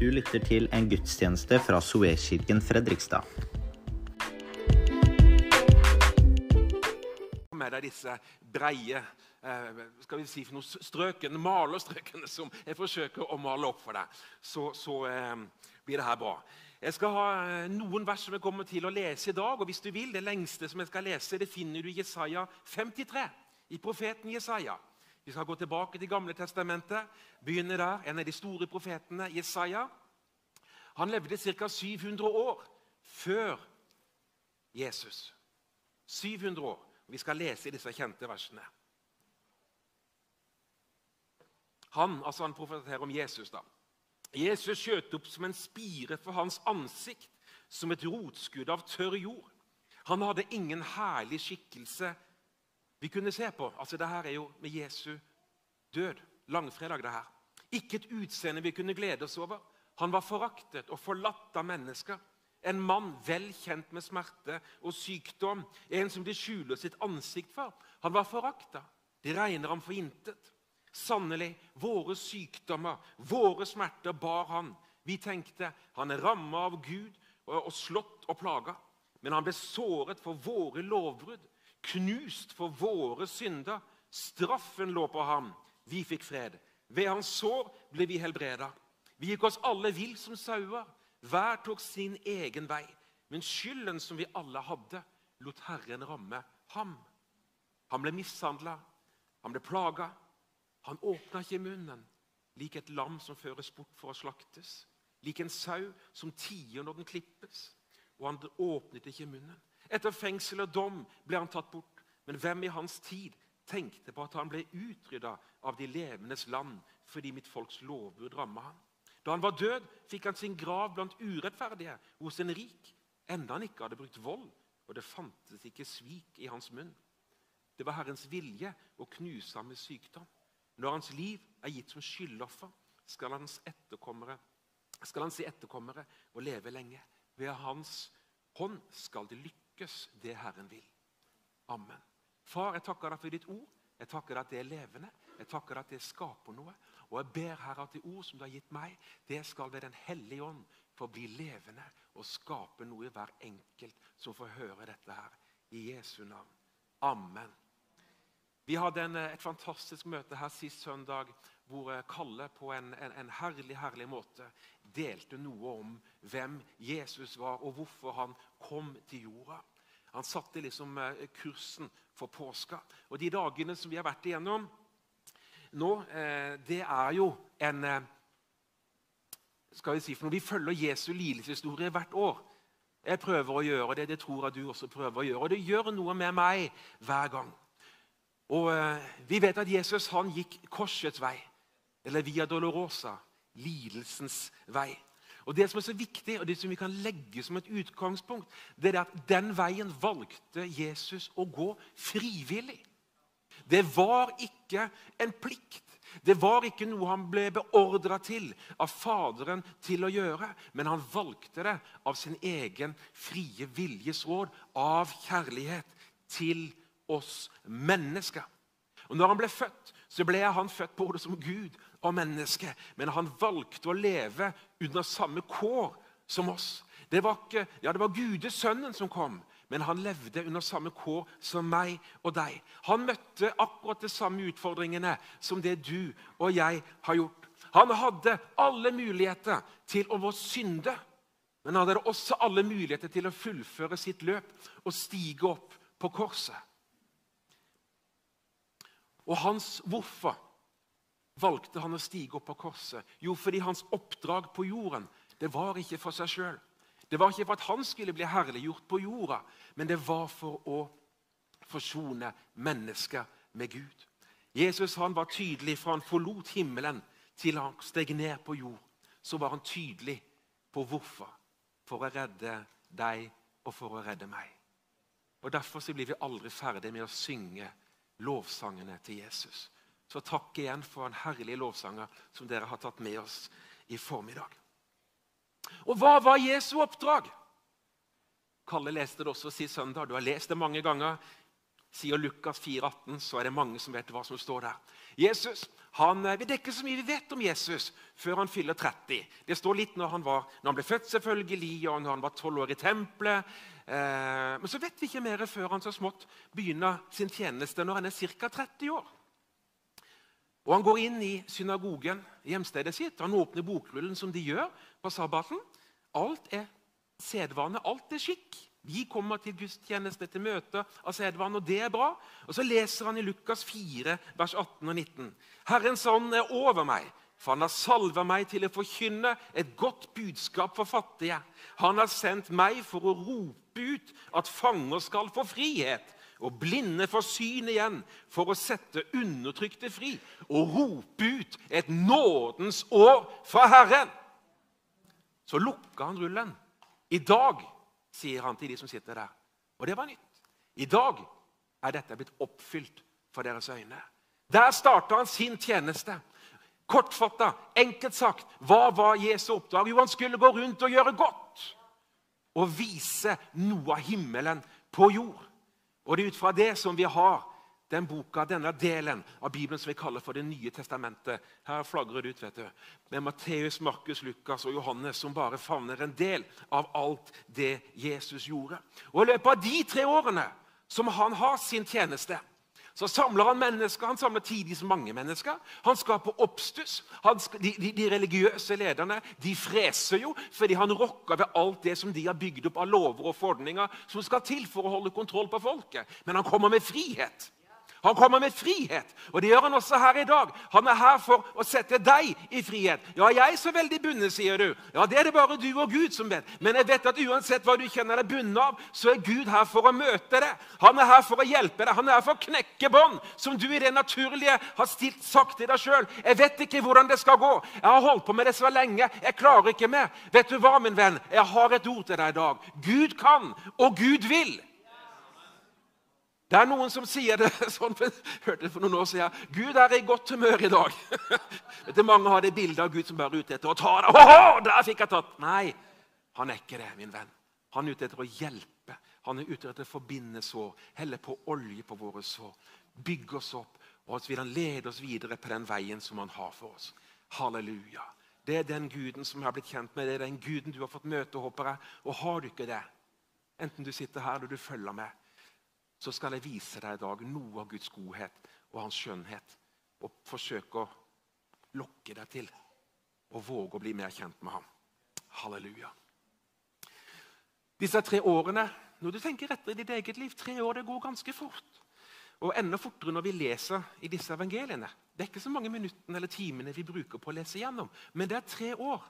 Du lytter til en gudstjeneste fra Soeskirken Fredrikstad. med deg disse breie eh, skal vi si for noe strøkene, malerstrøkene som jeg forsøker å male opp for deg, så, så eh, blir det her bra. Jeg skal ha eh, noen vers som jeg kommer til å lese i dag. og hvis du vil, Det lengste som jeg skal lese, det finner du i Jesaja 53, i profeten Jesaja. Vi skal gå tilbake til Gamle testamentet, begynner der. En av de store profetene, Jesaja. Han levde ca. 700 år før Jesus. 700 år. Vi skal lese i disse kjente versene. Han, altså han profeterer om Jesus. da. Jesus skjøt opp som en spire for hans ansikt, som et rotskudd av tørr jord. Han hadde ingen herlig skikkelse vi kunne se på. Altså, det her er jo med Jesu død. Langfredag, det her. Ikke et utseende vi kunne glede oss over. Han var foraktet og forlatt av mennesker. En mann vel kjent med smerte og sykdom. En som de skjuler sitt ansikt for. Han var forakta. De regner ham for intet. Sannelig, våre sykdommer, våre smerter bar han. Vi tenkte han er ramma av Gud og slått og plaga. Men han ble såret for våre lovbrudd, knust for våre synder. Straffen lå på ham. Vi fikk fred. Ved hans sår ble vi helbreda. Vi gikk oss alle vill som sauer. Hver tok sin egen vei. Men skylden som vi alle hadde, lot Herren ramme ham. Han ble mishandla, han ble plaga. Han åpna ikke munnen, lik et lam som føres bort for å slaktes. Lik en sau som tier når den klippes. Og han åpnet ikke munnen. Etter fengsel og dom ble han tatt bort. Men hvem i hans tid tenkte på at han ble utrydda av de levendes land fordi mitt folks lovbud ramma ham? Da han var død, fikk han sin grav blant urettferdige hos en rik, enda han ikke hadde brukt vold, og det fantes ikke svik i hans munn. Det var Herrens vilje å knuse ham med sykdom. Når hans liv er gitt som skyldoffer, skal skal han se etterkommere og leve lenge. Ved hans hånd skal det lykkes, det Herren vil. Amen. Far, jeg takker deg for ditt ord. Jeg takker deg at det er levende. Jeg takker deg at det skaper noe. Og jeg ber Herre at det ord som du har gitt meg, det skal ved Den hellige ånd få bli levende og skape noe i hver enkelt som får høre dette her. I Jesu navn. Amen. Vi hadde en, et fantastisk møte her sist søndag hvor Kalle på en, en, en, herlig herlig måte delte noe om hvem Jesus var, og hvorfor han kom til jorda. Han satte liksom eh, kursen for påska. Og De dagene som vi har vært igjennom, nå, eh, det er jo en eh, skal Vi si, for når vi følger Jesu lidelseshistorie hvert år Jeg prøver å gjøre det, det tror jeg du også prøver å gjøre. Og det gjør noe med meg hver gang. Og Vi vet at Jesus han gikk korsets vei, eller via dolorosa, lidelsens vei. Og Det som er så viktig, og det som vi kan legge som et utgangspunkt, det er at den veien valgte Jesus å gå frivillig. Det var ikke en plikt. Det var ikke noe han ble beordra til av Faderen til å gjøre, men han valgte det av sin egen frie viljes råd, av kjærlighet til oss mennesker. Og når han ble født, så ble han født både som Gud og menneske. Men han valgte å leve under samme kår som oss. Det var, ikke, ja, det var Gudesønnen som kom, men han levde under samme kår som meg og deg. Han møtte akkurat de samme utfordringene som det du og jeg har gjort. Han hadde alle muligheter til å synde, men han hadde også alle muligheter til å fullføre sitt løp og stige opp på korset. Og hans hvorfor valgte han å stige opp på korset? Jo, fordi hans oppdrag på jorden det var ikke for seg sjøl. Det var ikke for at han skulle bli herliggjort på jorda, men det var for å forsone mennesker med Gud. Jesus han var tydelig fra han forlot himmelen til han steg ned på jord. Så var han tydelig på hvorfor. For å redde deg og for å redde meg. Og Derfor så blir vi aldri ferdig med å synge lovsangene til Jesus. Så takk igjen for en herlig lovsanger som dere har tatt med oss i formiddag. Og hva var Jesu oppdrag? Kalle leste det også sist søndag. Du har lest det mange ganger. Sier Lukas 4, 18, så er det mange som vet hva som står der. Jesus Han, Vi det er ikke så mye vi vet om Jesus før han fyller 30. Det står litt når han, var, når han ble født, selvfølgelig, og når han var 12 år i tempelet. Eh, men så vet vi ikke mer før han så smått begynner sin tjeneste når han er ca. 30 år. Og Han går inn i synagogen, hjemstedet sitt. Han åpner bokrullen som de gjør på sabbaten. Alt er sedvane, alt er skikk. Vi kommer til gudstjeneste, til møter av sedvane, og det er bra. Og Så leser han i Lukas 4, vers 18 og 19. Herrens ånd er over meg, for han har salva meg til å forkynne et godt budskap for fattige. Han har sendt meg for å rope ut at fanger skal få frihet, og blinde får syn igjen, for å sette undertrykte fri, og rope ut et nådens år fra Herren. Så lukka han rullen. I dag sier han til de som sitter der. Og det var nytt. I dag er dette blitt oppfylt for deres øyne. Der starta han sin tjeneste. Kortfatta, enkelt sagt, hva var Jesu oppdrag? Jo, han skulle gå rundt og gjøre godt. Og vise noe av himmelen på jord. Og det er ut fra det som vi har den boka, denne delen av Bibelen som vi kaller for Det nye testamentet. Her flagrer det ut vet du, med Matteus, Markus, Lukas og Johannes, som bare favner en del av alt det Jesus gjorde. Og I løpet av de tre årene som han har sin tjeneste, så samler han mennesker. Han samler tidvis mange mennesker. Han skaper oppstuss. De, de, de, religiøse lederne de freser jo fordi han rokker ved alt det som de har bygd opp av lover og forordninger som skal til for å holde kontroll på folket. Men han kommer med frihet. Han kommer med frihet, og det gjør han også her i dag. Han er her for å sette deg i frihet. Ja, jeg er så veldig bundet, sier du. Ja, Det er det bare du og Gud som vet. Men jeg vet at uansett hva du kjenner deg bundet av, så er Gud her for å møte deg. Han er her for å hjelpe deg. Han er her for å knekke bånd, som du i det naturlige har stilt, sagt til deg sjøl. Jeg vet ikke hvordan det skal gå. Jeg har holdt på med det så lenge. Jeg klarer ikke mer. Vet du hva, min venn? Jeg har et ord til deg i dag. Gud kan, og Gud vil. Det er noen som sier det sånn, hørte det for noen år siden. Gud er i godt humør i dag. Vet du, Mange har det bildet av Gud som bare er ute etter å ta deg. Oh, der fikk jeg tatt! Nei, han er ikke det, min venn. Han er ute etter å hjelpe. Han er ute etter å forbinde sår, helle på olje på våre sår. Bygge oss opp, og så vil han lede oss videre på den veien som han har for oss. Halleluja. Det er den guden som jeg har blitt kjent med. Det er den guden du har fått møte, håper jeg. Og har du ikke det, enten du sitter her eller du følger med, så skal jeg vise deg i dag noe av Guds godhet og hans skjønnhet. Og forsøke å lokke deg til å våge å bli mer kjent med ham. Halleluja. Disse tre årene når du tenker etter i ditt eget liv, tre år det går ganske fort. Og enda fortere når vi leser i disse evangeliene. Det er ikke så mange minuttene eller timene vi bruker på å lese gjennom, men det er tre år.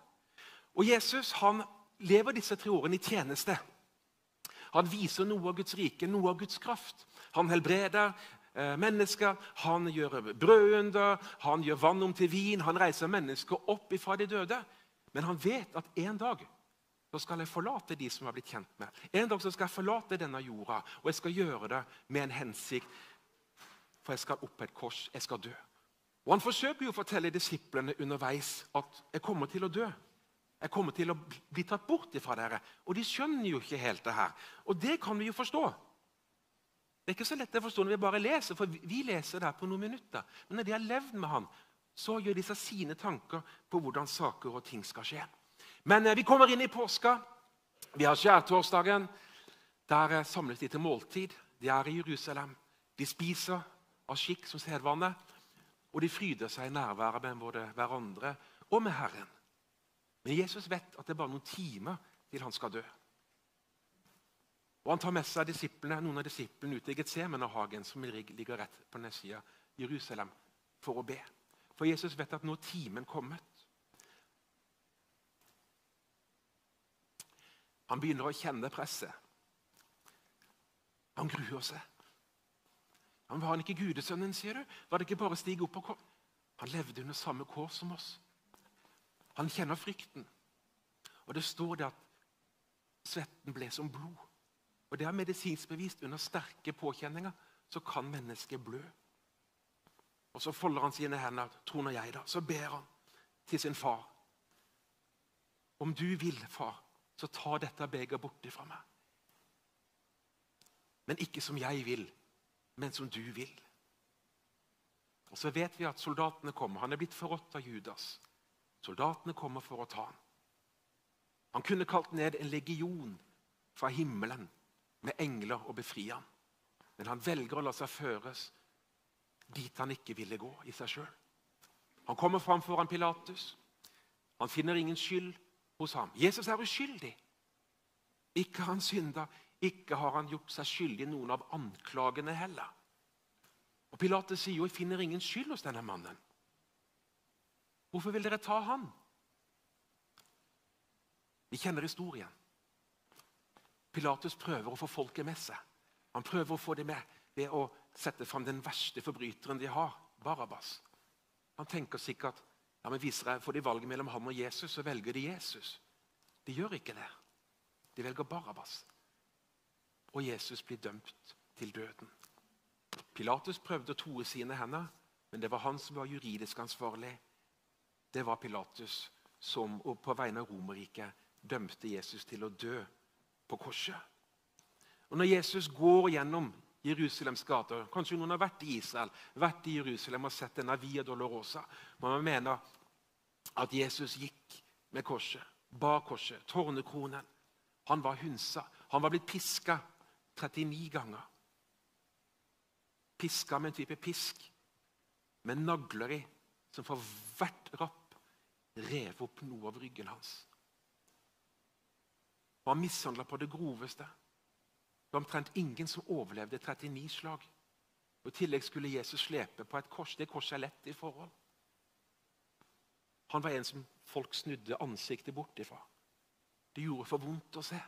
Og Jesus han lever disse tre årene i tjeneste. Han viser noe av Guds rike, noe av Guds kraft. Han helbreder eh, mennesker, han gjør brødunder, han gjør vann om til vin. Han reiser mennesker opp ifra de døde. Men han vet at en dag så skal jeg forlate de som jeg har blitt kjent med. En dag så skal jeg forlate denne jorda, og jeg skal gjøre det med en hensikt. For jeg skal opp på et kors, jeg skal dø. Og Han forsøker jo å fortelle disiplene underveis at jeg kommer til å dø. Jeg kommer til å bli tatt bort fra dere. Og de skjønner jo ikke helt det her. Og det kan vi jo forstå. Det er ikke så lett å forstå når vi bare leser, for vi leser det her på noen minutter. Men når de har levd med han, så gjør de seg sine tanker på hvordan saker og ting skal skje. Men eh, vi kommer inn i påska. Vi har skjærtorsdagen. Der eh, samles de til måltid. De er i Jerusalem. De spiser av skikk som sedvane. Og de fryder seg i nærværet med både hverandre og med Herren. Men Jesus vet at det er bare noen timer til han skal dø. Og Han tar med seg disiplene, noen av disiplene ut i Getsemane-hagen, som ligger rett på nedsida Jerusalem, for å be. For Jesus vet at nå er timen kommet. Han begynner å kjenne presset. Han gruer seg. Han Var han ikke gudesønnen, sier du? Var det ikke bare å stige opp og komme? Han levde under samme kår som oss. Han kjenner frykten. Og det står det at svetten ble som blod. Og Det er medisinsk bevist. Under sterke påkjenninger så kan mennesket blø. Og Så folder han sine hender, tror nå jeg da. Så ber han til sin far. Om du vil, far, så ta dette begeret borti fra meg. Men ikke som jeg vil, men som du vil. Og Så vet vi at soldatene kommer. Han er blitt forrådt av Judas. Soldatene kommer for å ta ham. Han kunne kalt ned en legion fra himmelen med engler og befri ham. Men han velger å la seg føres dit han ikke ville gå i seg sjøl. Han kommer fram foran Pilatus. Han finner ingen skyld hos ham. Jesus er uskyldig. Ikke har han synda, ikke har han gjort seg skyldig i noen av anklagene heller. Og Pilatus sier jo 'jeg finner ingen skyld hos denne mannen'. Hvorfor vil dere ta han? Vi kjenner historien. Pilatus prøver å få folket med seg. Han prøver å få dem med ved å sette fram den verste forbryteren de har, Barabas. Han tenker sikkert ja, men viser jeg, Får de valget mellom ham og Jesus, så velger de Jesus. De gjør ikke det. De velger Barabas. Og Jesus blir dømt til døden. Pilatus prøvde å toe sine hender, men det var han som var juridisk ansvarlig. Det var Pilatus som på vegne av Romerriket dømte Jesus til å dø på korset. Og Når Jesus går gjennom Jerusalems gater Kanskje noen har vært i Israel, vært i Jerusalem og sett denne Via Dolorosa. Man mener at Jesus gikk med korset, bar korset, tårnekronen. Han var hunsa. Han var blitt piska 39 ganger. Piska med en type pisk med nagler i, som for hvert rapp rev opp noe av ryggen hans. Han var mishandla på det groveste. Det var omtrent ingen som overlevde 39 slag. Og I tillegg skulle Jesus slepe på et kors. Det korset er lett i forhold. Han var en som folk snudde ansiktet bort ifra. Det gjorde for vondt å se.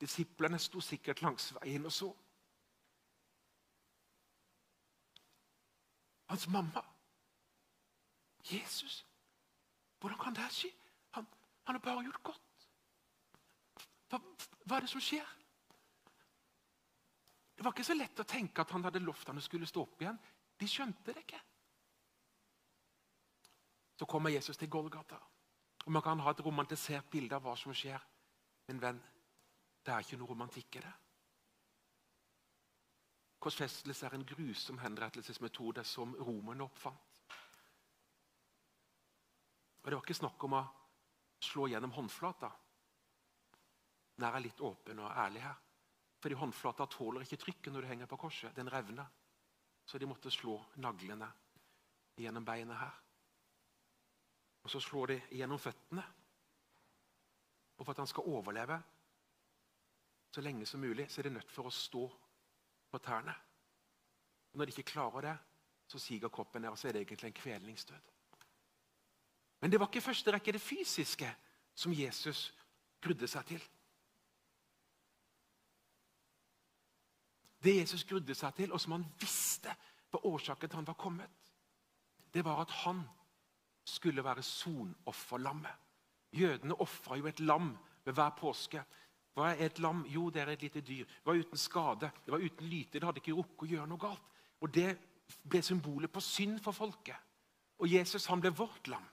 Disiplene sto sikkert langs veien og så. Hans mamma. Jesus. Hvordan kan det skje? Han, han har bare gjort godt. Hva, hva, er det som skjer? Det var ikke så lett å tenke at han hadde lovt han skulle stå opp igjen. De skjønte det ikke. Så kommer Jesus til Golgata. Og Man kan ha et romantisert bilde av hva som skjer. Men venn, det er ikke noe romantikk i det. Korsfestelse er en grusom henrettelsesmetode som romerne oppfant. Og Det var ikke snakk om å slå gjennom håndflata. Den er litt åpen og ærlig her. Fordi håndflata tåler ikke trykket når du henger på korset. Den revner. Så de måtte slå naglene gjennom beinet her. Og så slår de gjennom føttene. Og for at han skal overleve så lenge som mulig, så er de nødt for å stå på tærne. Når de ikke klarer det, så siger kroppen ned, og så er det egentlig en kvelningsdød. Men det var ikke i første rekke det fysiske som Jesus grudde seg til. Det Jesus grudde seg til, og som han visste var årsaken til han var kommet, det var at han skulle være sonofferlammet. Jødene ofra jo et lam ved hver påske. Hva er et lam? Jo, det er et lite dyr. Det var uten skade, det var uten lyte. Det hadde ikke rukket å gjøre noe galt. Og Det ble symbolet på synd for folket. Og Jesus han ble vårt lam.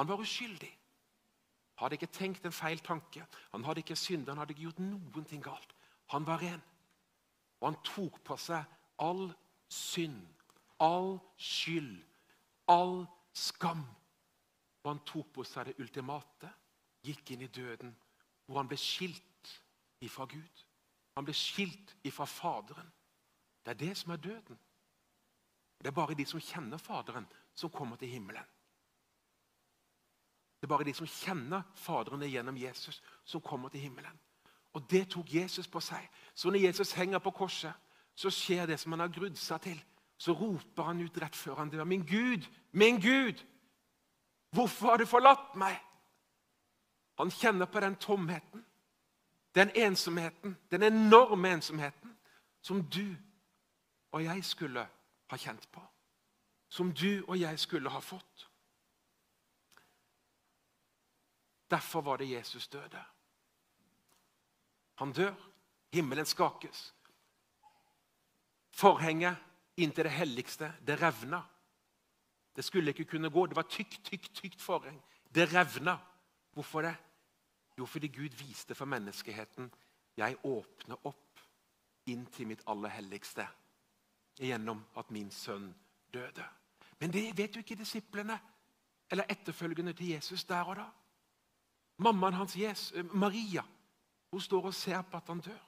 Han var uskyldig. Han hadde ikke tenkt en feil tanke. Han hadde ikke syndet, han hadde ikke gjort noen ting galt. Han var ren. Og han tok på seg all synd, all skyld, all skam. Og han tok på seg det ultimate, gikk inn i døden, hvor han ble skilt ifra Gud. Han ble skilt ifra Faderen. Det er det som er døden. Det er bare de som kjenner Faderen, som kommer til himmelen. Det er bare de som kjenner Faderen gjennom Jesus, som kommer til himmelen. Og Det tok Jesus på seg. Så når Jesus henger på korset, så skjer det som han har grudd seg til så roper han ut rett før han dør. Min Gud, min Gud, hvorfor har du forlatt meg? Han kjenner på den tomheten, den ensomheten, den enorme ensomheten som du og jeg skulle ha kjent på. Som du og jeg skulle ha fått. Derfor var det Jesus døde. Han dør, himmelen skakes. Forhenget inn det helligste. Det revna. Det skulle ikke kunne gå. Det var tykt, tykt, tykt forheng. Det revna. Hvorfor det? Jo, fordi Gud viste for menneskeheten jeg åpner opp inn til mitt aller helligste gjennom at min sønn døde. Men det vet jo ikke disiplene eller etterfølgende til Jesus der og da. Mammaen hans, Jesus, eh, Maria, hun står og ser på at han dør.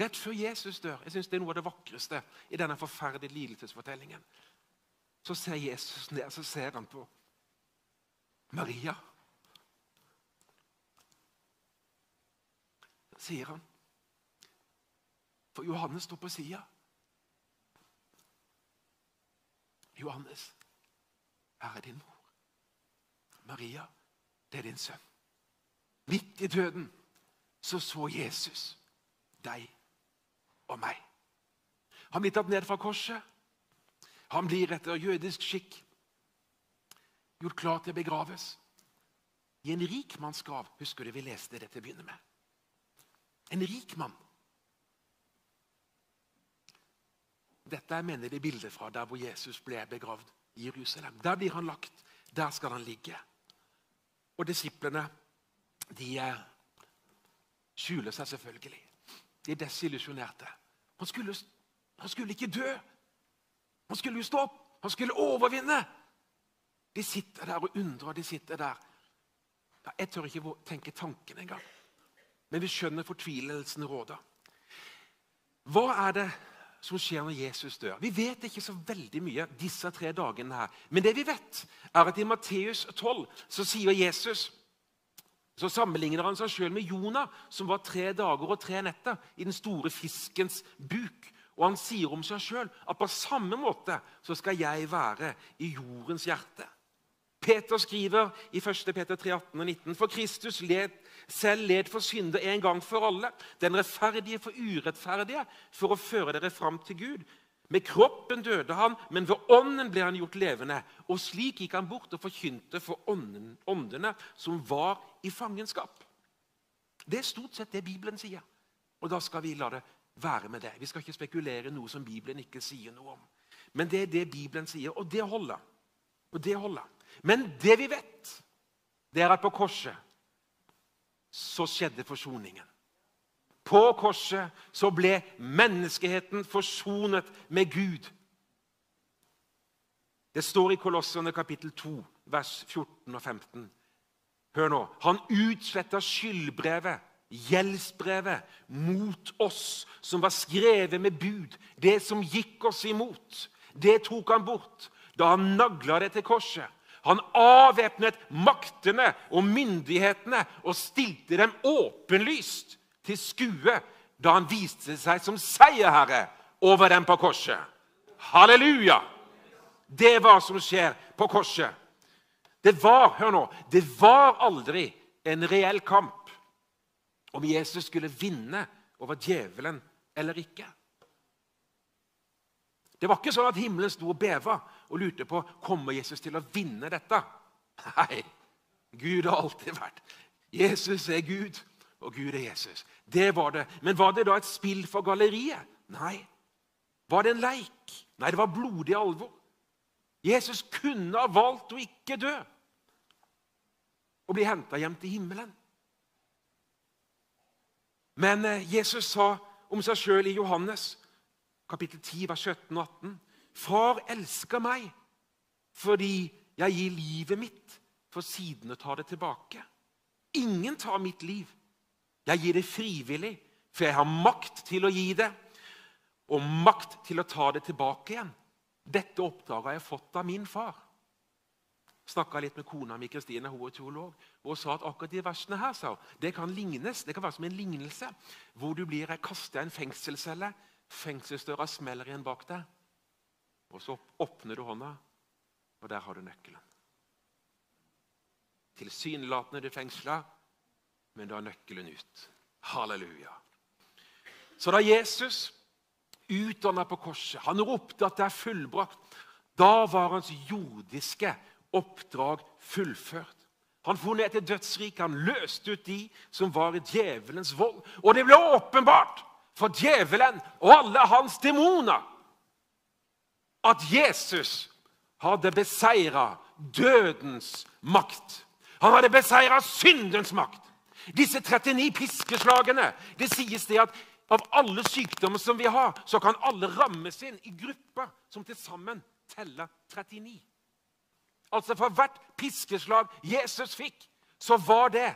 Rett før Jesus dør. Jeg synes Det er noe av det vakreste i denne forferdelige lidelsesfortellingen. Så ser Jesus ned så ser han på Maria. Sier han For Johannes står på sida. Johannes, her er din mor. Maria, det er din sønn. Midt i døden så så Jesus deg og meg. Han blir tatt ned fra korset. Han blir etter jødisk skikk gjort klar til å begraves. I en rik. Husker du vi leste det til å begynne med? En rik mann. Dette er mener de bildet fra der hvor Jesus ble begravd i Jerusalem. Der blir han lagt. Der skal han ligge. Og disiplene de eh, skjuler seg selvfølgelig. De er desillusjonerte. Han skulle, han skulle ikke dø. Han skulle jo stå opp. Han skulle overvinne. De sitter der og undrer. De sitter der. Jeg tør ikke tenke tanken engang. Men vi skjønner fortvilelsen råder. Hva er det som skjer når Jesus dør? Vi vet ikke så veldig mye disse tre dagene. her. Men det vi vet, er at i Matteus 12 så sier Jesus så sammenligner han seg sjøl med Jonah, som var tre dager og tre netter i den store fiskens buk. Og han sier om seg sjøl at på samme måte så skal jeg være i jordens hjerte. Peter skriver i 1. Peter 3, 18 og 19.: For Kristus led, selv led for synder en gang for alle, den rettferdige for urettferdige, for å føre dere fram til Gud. Med kroppen døde han, men ved ånden ble han gjort levende. Og slik gikk han bort og forkynte for ånden, åndene som var i fangenskap. Det er stort sett det Bibelen sier. Og da skal vi la det være med det. Vi skal ikke spekulere noe som Bibelen ikke sier noe om. Men det er det Bibelen sier, og det holder. Og det holder. Men det vi vet, det er at på korset så skjedde forsoningen. På korset så ble menneskeheten forsonet med Gud. Det står i Kolossene kapittel 2, vers 14 og 15. Hør nå. Han utsletta skyldbrevet, gjeldsbrevet, mot oss, som var skrevet med bud. Det som gikk oss imot. Det tok han bort da han nagla det til korset. Han avvæpnet maktene og myndighetene og stilte dem åpenlyst til skue da han viste seg som seierherre over dem på korset. Halleluja! Det var som skjer på korset. Det var hør nå, det var aldri en reell kamp om Jesus skulle vinne over djevelen eller ikke. Det var ikke sånn at himmelen sto og beva og lurte på kommer Jesus til å vinne dette. Nei, Gud har alltid vært. Jesus er Gud, og Gud er Jesus. Det var det. Men var det da et spill for galleriet? Nei. Var det en leik? Nei, det var blodig alvor. Jesus kunne ha valgt å ikke dø og bli henta hjem til himmelen. Men eh, Jesus sa om seg sjøl i Johannes kapittel 10, vers 17 og 18.: Far elsker meg fordi jeg gir livet mitt for siden å ta det tilbake. Ingen tar mitt liv. Jeg gir det frivillig, for jeg har makt til å gi det, og makt til å ta det tilbake igjen. Dette oppdraget har jeg fått av min far. Snakka litt med kona mi Kristine, hun er teolog, og sa at akkurat de versene her sa, det kan lignes, det kan være som en lignelse, hvor du blir kasta i en fengselscelle, fengselsdøra smeller igjen bak deg, og så åpner du hånda, og der har du nøkkelen. Tilsynelatende er du fengsla, men du har nøkkelen ut. Halleluja. Så da Jesus utdanna på korset, han ropte at det er fullbrakt, da var hans jordiske oppdrag fullført. Han for ned til dødsriket, han løste ut de som var i djevelens vold. Og det ble åpenbart for djevelen og alle hans demoner at Jesus hadde beseira dødens makt. Han hadde beseira syndens makt. Disse 39 piskeslagene Det sies det at av alle sykdommer som vi har, så kan alle rammes inn i grupper som til sammen teller 39. Altså for hvert piskeslag Jesus fikk, så var det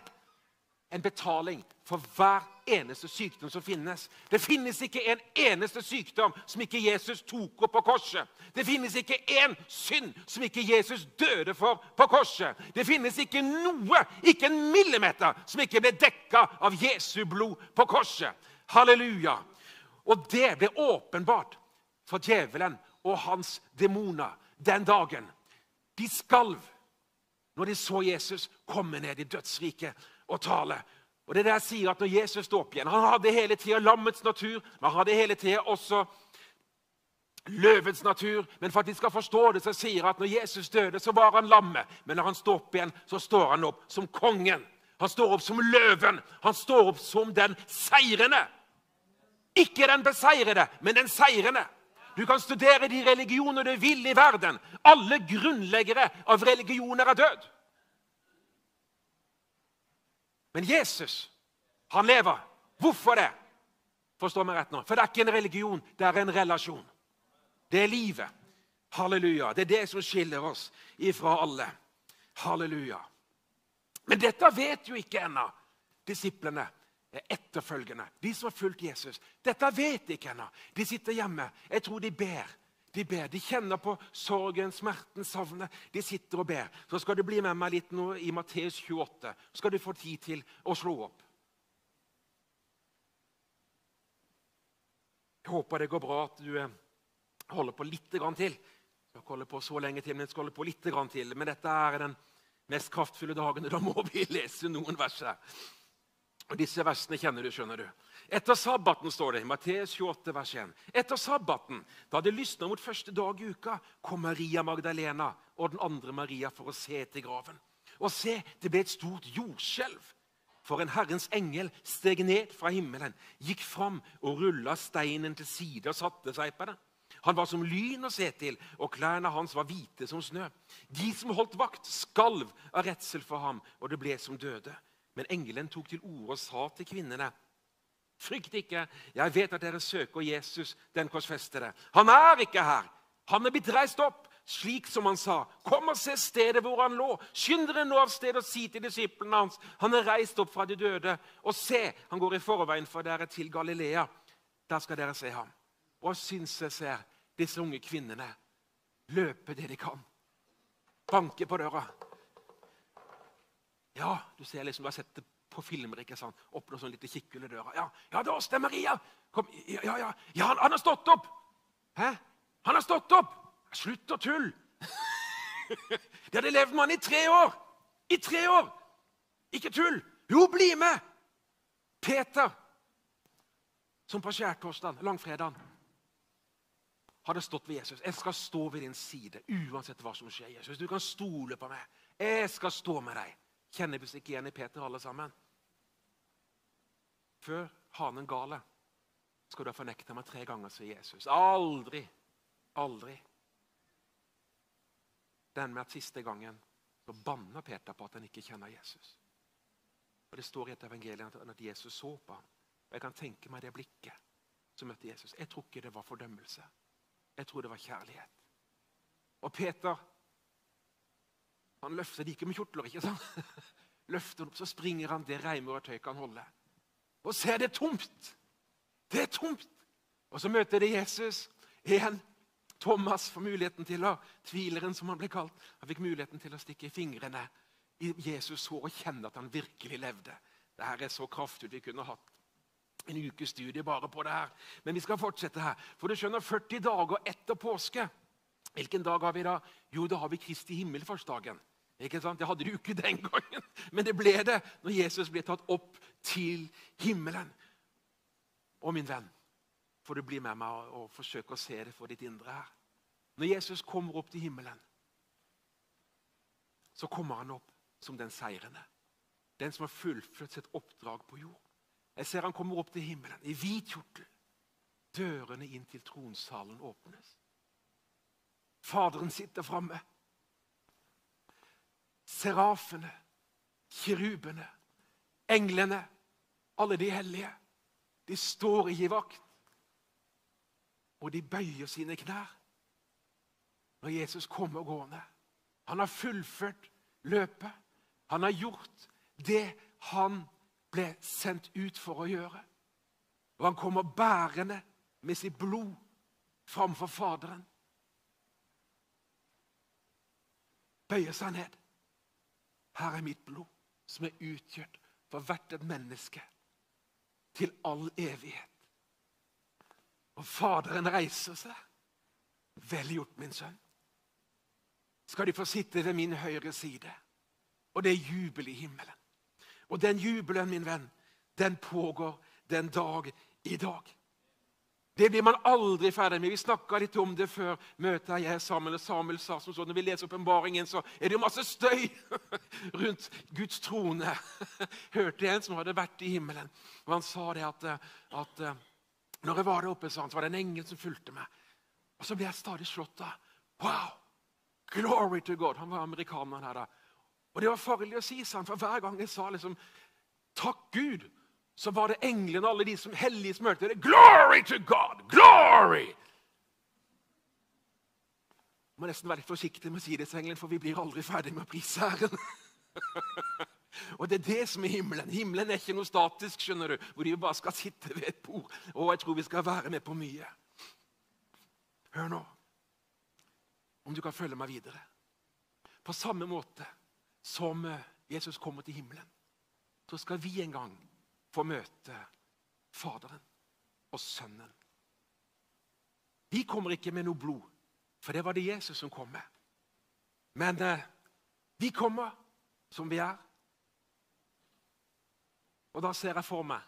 en betaling for hver eneste sykdom som finnes. Det finnes ikke en eneste sykdom som ikke Jesus tok opp på korset. Det finnes ikke én synd som ikke Jesus døde for på korset. Det finnes ikke noe, ikke en millimeter, som ikke ble dekka av Jesu blod på korset. Halleluja. Og det ble åpenbart for djevelen og hans demoner den dagen. De skalv når de så Jesus komme ned i dødsriket og tale. Og det der sier at når Jesus står opp igjen Han hadde hele tida lammets natur, men han hadde hele tida også løvens natur. Men for at de skal forstå det, så sier han at når Jesus døde, så var han lammet. Men når han står opp igjen, så står han opp som kongen. Han står opp som løven. Han står opp som den seirende. Ikke den beseirede, men den seirende. Du kan studere de religioner du vil i verden. Alle grunnleggere av religioner er død. Men Jesus, han lever. Hvorfor det? Forstår meg rett nå. For det er ikke en religion, det er en relasjon. Det er livet. Halleluja. Det er det som skiller oss ifra alle. Halleluja. Men dette vet jo ikke ennå disiplene, etterfølgende, de som har fulgt Jesus. Dette vet de ikke ennå. De sitter hjemme. Jeg tror de ber. De ber, de kjenner på sorgen, smerten, savnet. De sitter og ber. Så skal du bli med meg litt nå i Matteus 28. Så skal du få tid til å slå opp. Jeg håper det går bra at du eh, holder på litt til. Jeg skal holde på så lenge til, men jeg skal holde på litt til. Men dette er den mest kraftfulle dagen. og Da må vi lese noen vers her. Og Disse versene kjenner du, skjønner du. Etter sabbaten, står det i Matteus 28, vers 1. Etter sabbaten, da det lysna mot første dag i uka, kom Maria Magdalena og den andre Maria for å se til graven. Og se, det ble et stort jordskjelv. For en Herrens engel steg ned fra himmelen, gikk fram og rulla steinen til side og satte seg på det. Han var som lyn å se til, og klærne hans var hvite som snø. De som holdt vakt, skalv av redsel for ham, og det ble som døde. Men engelen tok til orde og sa til kvinnene Frykt ikke. Jeg vet at dere søker Jesus, den korsfestede. Han er ikke her. Han er blitt reist opp, slik som han sa. Kom og se stedet hvor han lå. Skynd dere nå av sted og si til disiplene hans. Han er reist opp fra de døde. Og se, han går i forveien for dere til Galilea. Der skal dere se ham. Og syns jeg ser disse unge kvinnene løpe det de kan. Banke på døra. Ja, du ser liksom, du har sett det på filmer. ikke sant? Åpner sånn lite kikkhull i døra. Ja, ja, det er oss, det er Maria! Kom, ja, ja, ja. han, han, har stått opp! Hæ? Han har stått opp! Slutt å tulle! De hadde levd med han i tre år! I tre år! Ikke tull! Jo, bli med! Peter, som på skjærtorsdag, langfredagen, hadde stått ved Jesus. Jeg skal stå ved din side uansett hva som skjer. Jesus. Du kan stole på meg. Jeg skal stå med deg. Kjenner vi oss ikke igjen i Peter, alle sammen? Før hanen gale skal du ha fornekta meg tre ganger, sier Jesus. Aldri, aldri. Den med at siste gangen så banner Peter på at han ikke kjenner Jesus. Og Det står i et evangelium at Jesus så på ham. Og Jeg kan tenke meg det blikket som møtte Jesus. Jeg tror ikke det var fordømmelse. Jeg tror det var kjærlighet. Og Peter han løfter det ikke med kjortler. ikke sant? Løfter opp, så springer han det reimer og tøy kan holde og ser det tomt. Det er tomt. Og så møter de Jesus igjen. Thomas får muligheten til å Tvileren, som han ble kalt. Han fikk muligheten til å stikke fingrene i Jesus' hår og kjenne at han virkelig levde. Dette er så kraftfullt. Vi kunne hatt en ukes studie bare på det her. Men vi skal fortsette her. For du skjønner, 40 dager etter påske Hvilken dag har vi da? Jo, da har vi Kristi himmelfartsdagen. Ikke sant? Det hadde de jo ikke den gangen, men det ble det når Jesus ble tatt opp til himmelen. Og min venn, får du bli med meg og, forsøke å se det for ditt indre her. Når Jesus kommer opp til himmelen, så kommer han opp som den seirende. Den som har fullført sitt oppdrag på jord. Jeg ser han kommer opp til himmelen i hvit kjortel. Dørene inn til tronsalen åpnes. Faderen sitter framme serafene, kirubene, englene, alle de hellige. De står i vakt, og de bøyer sine knær. når Jesus kommer gående. Han har fullført løpet. Han har gjort det han ble sendt ut for å gjøre. Og han kommer bærende med sitt blod framfor Faderen. Bøyer seg ned. Her er mitt blod, som er utgjørt for hvert et menneske til all evighet. Og Faderen reiser seg. Vel gjort, min sønn. Skal de få sitte ved min høyre side. Og det er jubel i himmelen. Og den jubelen, min venn, den pågår den dag i dag. Det blir man aldri ferdig med. Vi snakka litt om det før møtet jeg sammen. og Samuel sa som så, Når vi leser åpenbaringen, så er det jo masse støy rundt Guds trone. Hørte jeg en som hadde vært i himmelen. og Han sa det at, at når jeg var der oppe, så var det en engel som fulgte meg. Og Så ble jeg stadig slått av. Wow! Glory to God! Han var amerikaneren her da. Og det var farlig å si, sa han, for hver gang jeg sa liksom, takk Gud, så var det englene og alle de som hellige som det. Glory to God! Glory! Jeg må nesten være litt forsiktig med å si det til for vi blir aldri ferdig med å prise Herren. og Det er det som er himmelen. Himmelen er ikke noe statisk, skjønner du, hvor de bare skal sitte ved et bord. Og jeg tror vi skal være med på mye. Hør nå, om du kan følge meg videre. På samme måte som eh, Jesus kommer til himmelen, så skal vi en gang få møte Faderen og Sønnen. De kommer ikke med noe blod, for det var det Jesus som kom med. Men eh, vi kommer som vi er. Og da ser jeg for meg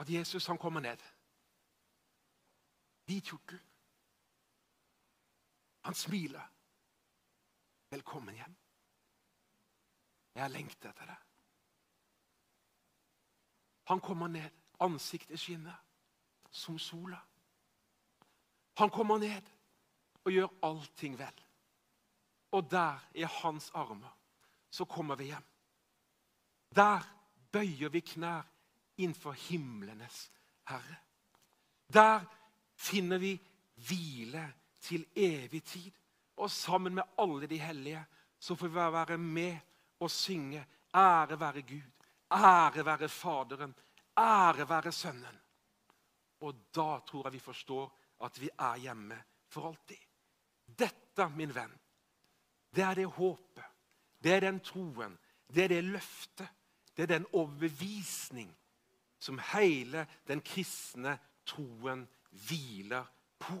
at Jesus han kommer ned. Hvit kjortel. Han smiler. Velkommen hjem. Jeg har lengtet etter det. Han kommer ned. Ansiktet skinner som sola. Han kommer ned og gjør allting vel. Og der, i hans armer, så kommer vi hjem. Der bøyer vi knær innenfor himlenes Herre. Der finner vi hvile til evig tid. Og sammen med alle de hellige så får vi være med og synge ære være Gud, ære være Faderen, ære være Sønnen. Og da tror jeg vi forstår at vi er hjemme for alltid. Dette, min venn, det er det håpet, det er den troen, det er det løftet, det er den overbevisning som hele den kristne troen hviler på.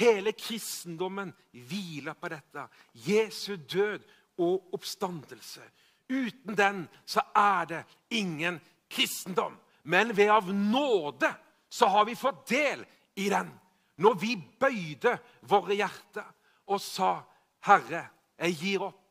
Hele kristendommen hviler på dette. Jesu død og oppstandelse. Uten den så er det ingen kristendom. Men ved av nåde så har vi fått del i den. Når vi bøyde våre hjerter og sa, 'Herre, jeg gir opp'.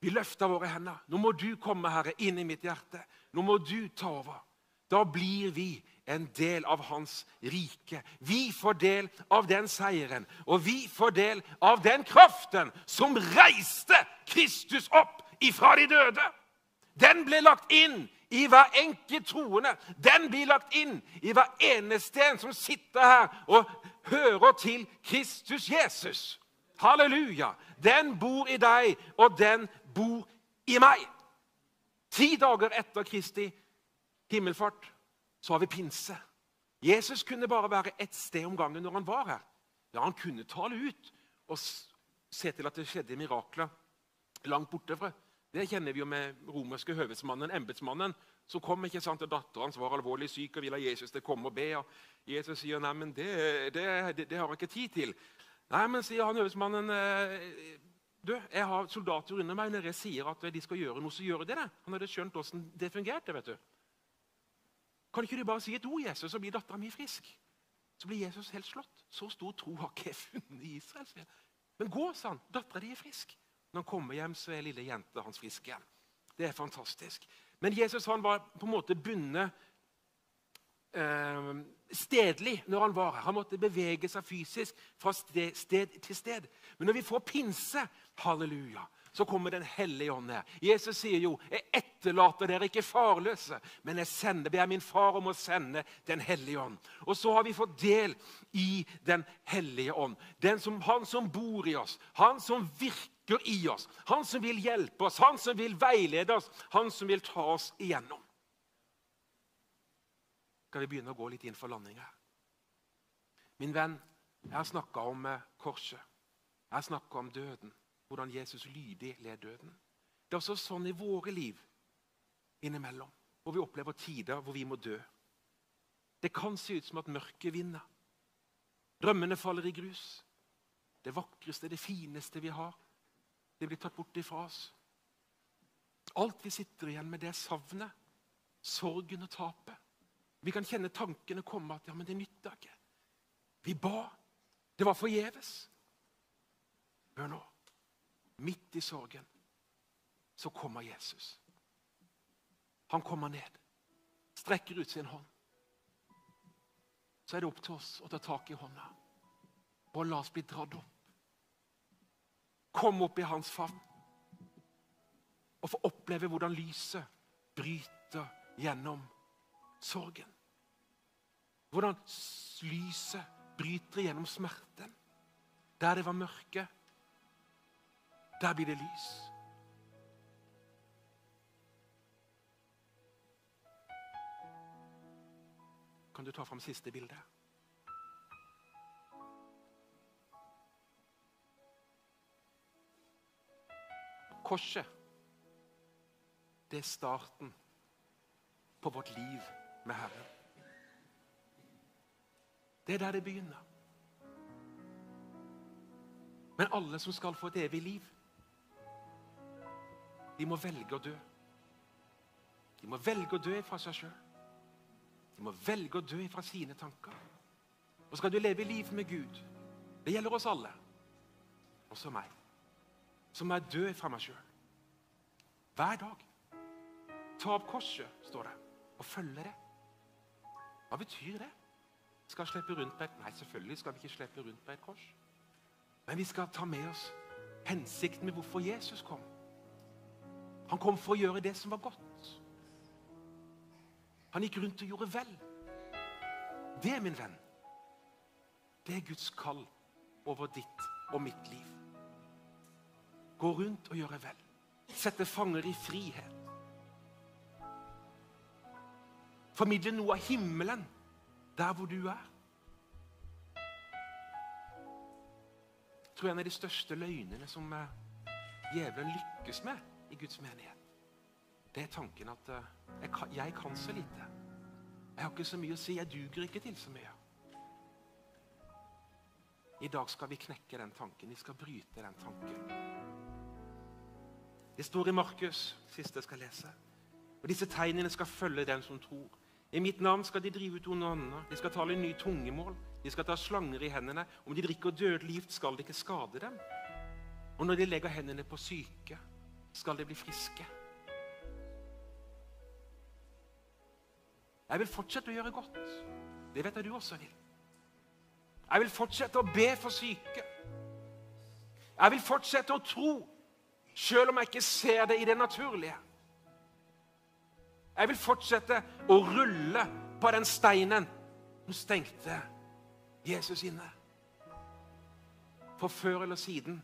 Vi løfta våre hender. 'Nå må du komme, Herre, inn i mitt hjerte.' 'Nå må du ta over.' Da blir vi en del av hans rike. Vi får del av den seieren, og vi får del av den kraften som reiste Kristus opp ifra de døde. Den ble lagt inn i hver enkelt troende. Den blir lagt inn i hver eneste en som sitter her og hører til Kristus Jesus. Halleluja! Den bor i deg, og den bor i meg. Ti dager etter Kristi himmelfart så har vi pinse. Jesus kunne bare være ett sted om gangen når han var her. Ja, Han kunne tale ut og se til at det skjedde mirakler langt borte fra. Det kjenner vi jo med romerske høvedsmannen, embetsmannen, som kom ikke sant, og Datteren hans var alvorlig syk og ville ha Jesus til å komme og be. og Jesus sier nei, men det, det, det, det har jeg ikke tid til. Nei, men sier han høvedsmannen, eh, du, jeg har soldater under meg. Når jeg sier at de skal gjøre noe, så gjør de det. Han hadde skjønt hvordan det fungerte. vet du. Kan ikke du bare si et ord, Jesus, så blir dattera mi frisk? Så blir Jesus helt slått. Så stor tro har ikke jeg funnet i Israel. Men gå, sa han. Dattera di er frisk. Når han kommer hjem, så er lille jenta hans frisk igjen. Det er fantastisk. Men Jesus han var på en måte bundet eh, stedlig når han var her. Han måtte bevege seg fysisk fra sted, sted til sted. Men når vi får pinse, halleluja, så kommer Den hellige ånd ned. Jesus sier jo 'Jeg etterlater dere ikke farløse, men jeg sender, ber min far om å sende Den hellige ånd'. Og så har vi fått del i Den hellige ånd. Den som, han som bor i oss, han som virker i oss, han som vil hjelpe oss, han som vil veilede oss, han som vil ta oss igjennom. Skal vi begynne å gå litt inn for landing her? Min venn, jeg har snakka om eh, korset. Jeg har snakka om døden hvordan Jesus lydig led døden. Det er også sånn i våre liv innimellom, hvor vi opplever tider hvor vi må dø. Det kan se ut som at mørket vinner. Drømmene faller i grus. Det vakreste, det fineste vi har, det blir tatt bort ifra oss. Alt vi sitter igjen med, det er savnet, sorgen og tapet. Vi kan kjenne tankene komme at ja, men det nytta ikke. Vi ba. Det var forgjeves. Hør nå midt i sorgen, så kommer Jesus. Han kommer ned, strekker ut sin hånd. Så er det opp til oss å ta tak i hånda og la oss bli dratt opp. Kom opp i hans favn og få oppleve hvordan lyset bryter gjennom sorgen. Hvordan lyset bryter gjennom smerten. Der det var mørke, der blir det lys. Kan du ta fram siste bilde? Korset, det er starten på vårt liv med Herren. Det er der det begynner. Men alle som skal få et evig liv, de må velge å dø. De må velge å dø fra seg sjøl. De må velge å dø fra sine tanker. Og skal du leve liv med Gud Det gjelder oss alle, også meg. Så må jeg dø fra meg sjøl. Hver dag. Ta opp korset, står det, og følge det. Hva betyr det? Skal slippe rundt på et Nei, selvfølgelig skal vi ikke slippe rundt på et kors. Men vi skal ta med oss hensikten med hvorfor Jesus kom. Han kom for å gjøre det som var godt. Han gikk rundt og gjorde vel. Det, min venn, det er Guds kall over ditt og mitt liv. Gå rundt og gjøre vel. Sette fanger i frihet. Formidle noe av himmelen der hvor du er. Jeg tror en av de største løgnene som eh, djevelen lykkes med i Guds menighet, det er tanken at uh, jeg, kan, jeg, kan, så lite. Jeg har ikke så mye å si. Jeg duger ikke til så mye. I dag skal vi knekke den tanken. Vi skal bryte den tanken. Det står i Markus, siste jeg skal lese. Og Disse tegnene skal følge den som tror. I mitt navn skal de drive ut onde ånder. De skal tale ny tungemål. De skal ta slanger i hendene. Om de drikker dødelig gift, skal det ikke skade dem. Og når de legger hendene på syke, skal de bli friske. Jeg vil fortsette å gjøre godt. Det vet jeg du også vil. Jeg vil fortsette å be for syke. Jeg vil fortsette å tro, selv om jeg ikke ser det i det naturlige. Jeg vil fortsette å rulle på den steinen som stengte Jesus inne. For før eller siden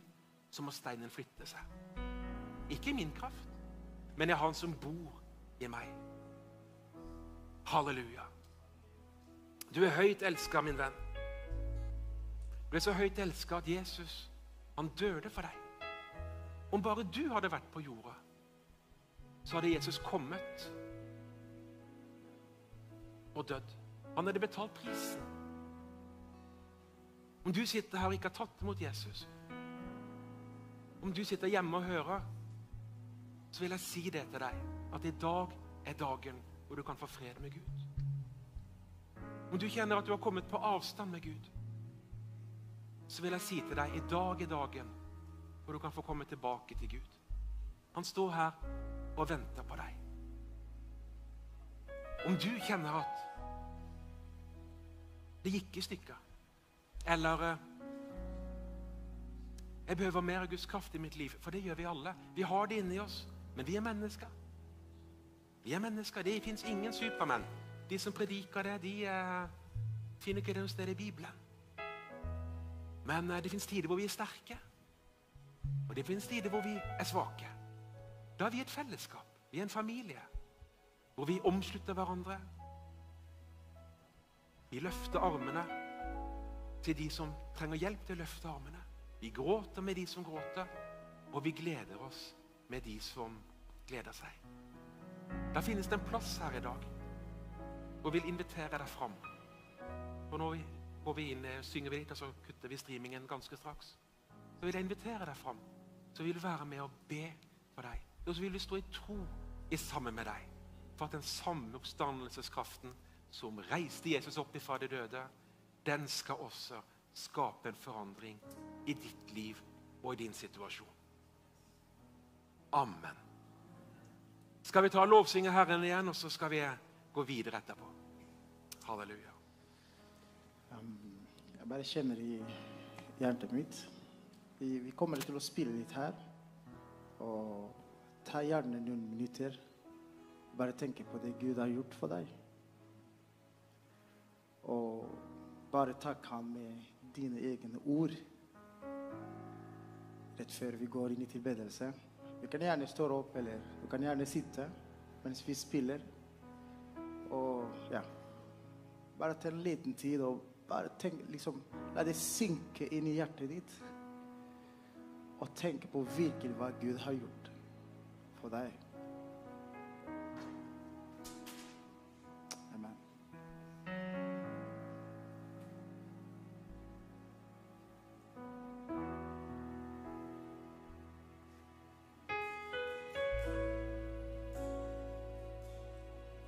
så må steinen flytte seg. Ikke i min kraft, men i Han som bor i meg. Halleluja. Du er høyt elska, min venn. Du er så høyt elska at Jesus han døde for deg. Om bare du hadde vært på jorda, så hadde Jesus kommet og dødd. Han hadde betalt prisen. Om du sitter her og ikke har tatt imot Jesus, om du sitter hjemme og hører så vil jeg si det til deg at i dag er dagen hvor du kan få fred med Gud. Om du kjenner at du har kommet på avstand med Gud, så vil jeg si til deg i dag er dagen hvor du kan få komme tilbake til Gud. Han står her og venter på deg. Om du kjenner at det gikk i stykker, eller eh, Jeg behøver mer av Guds kraft i mitt liv, for det gjør vi alle. Vi har det inni oss, men vi er mennesker. Vi er mennesker. Det fins ingen supermenn. De som prediker det, de eh, finner ikke det noe sted i Bibelen. Men eh, det fins tider hvor vi er sterke, og det finnes tider hvor vi er svake. Da er vi et fellesskap. Vi er en familie hvor vi omslutter hverandre. Vi løfter armene til de som trenger hjelp til å løfte armene. Vi gråter med de som gråter, og vi gleder oss med de som gleder seg. Da finnes det en plass her i dag og vil invitere deg fram. Og nå går vi inn, synger vi litt, og så kutter vi streamingen ganske straks. Så vil jeg invitere deg fram. Så vil vi være med og be for deg. Og så vil vi stå i tro i sammen med deg. For at den samme oppstandelseskraften som reiste Jesus opp ifra de døde, den skal også skape en forandring i ditt liv og i din situasjon. Amen. Skal vi ta lovsynge Herren igjen, og så skal vi gå videre etterpå. Halleluja. Um, jeg bare kjenner i hjertet mitt vi, vi kommer til å spille litt her. Og ta gjerne noen minutter. Bare tenke på det Gud har gjort for deg. Og bare takk ham med dine egne ord rett før vi går inn i tilbedelse. Du kan gjerne stå opp, eller du kan gjerne sitte mens vi spiller. Og ja Bare ta en liten tid og bare tenk, liksom, la det synke inn i hjertet ditt. Og tenke på virkelig hva Gud har gjort for deg.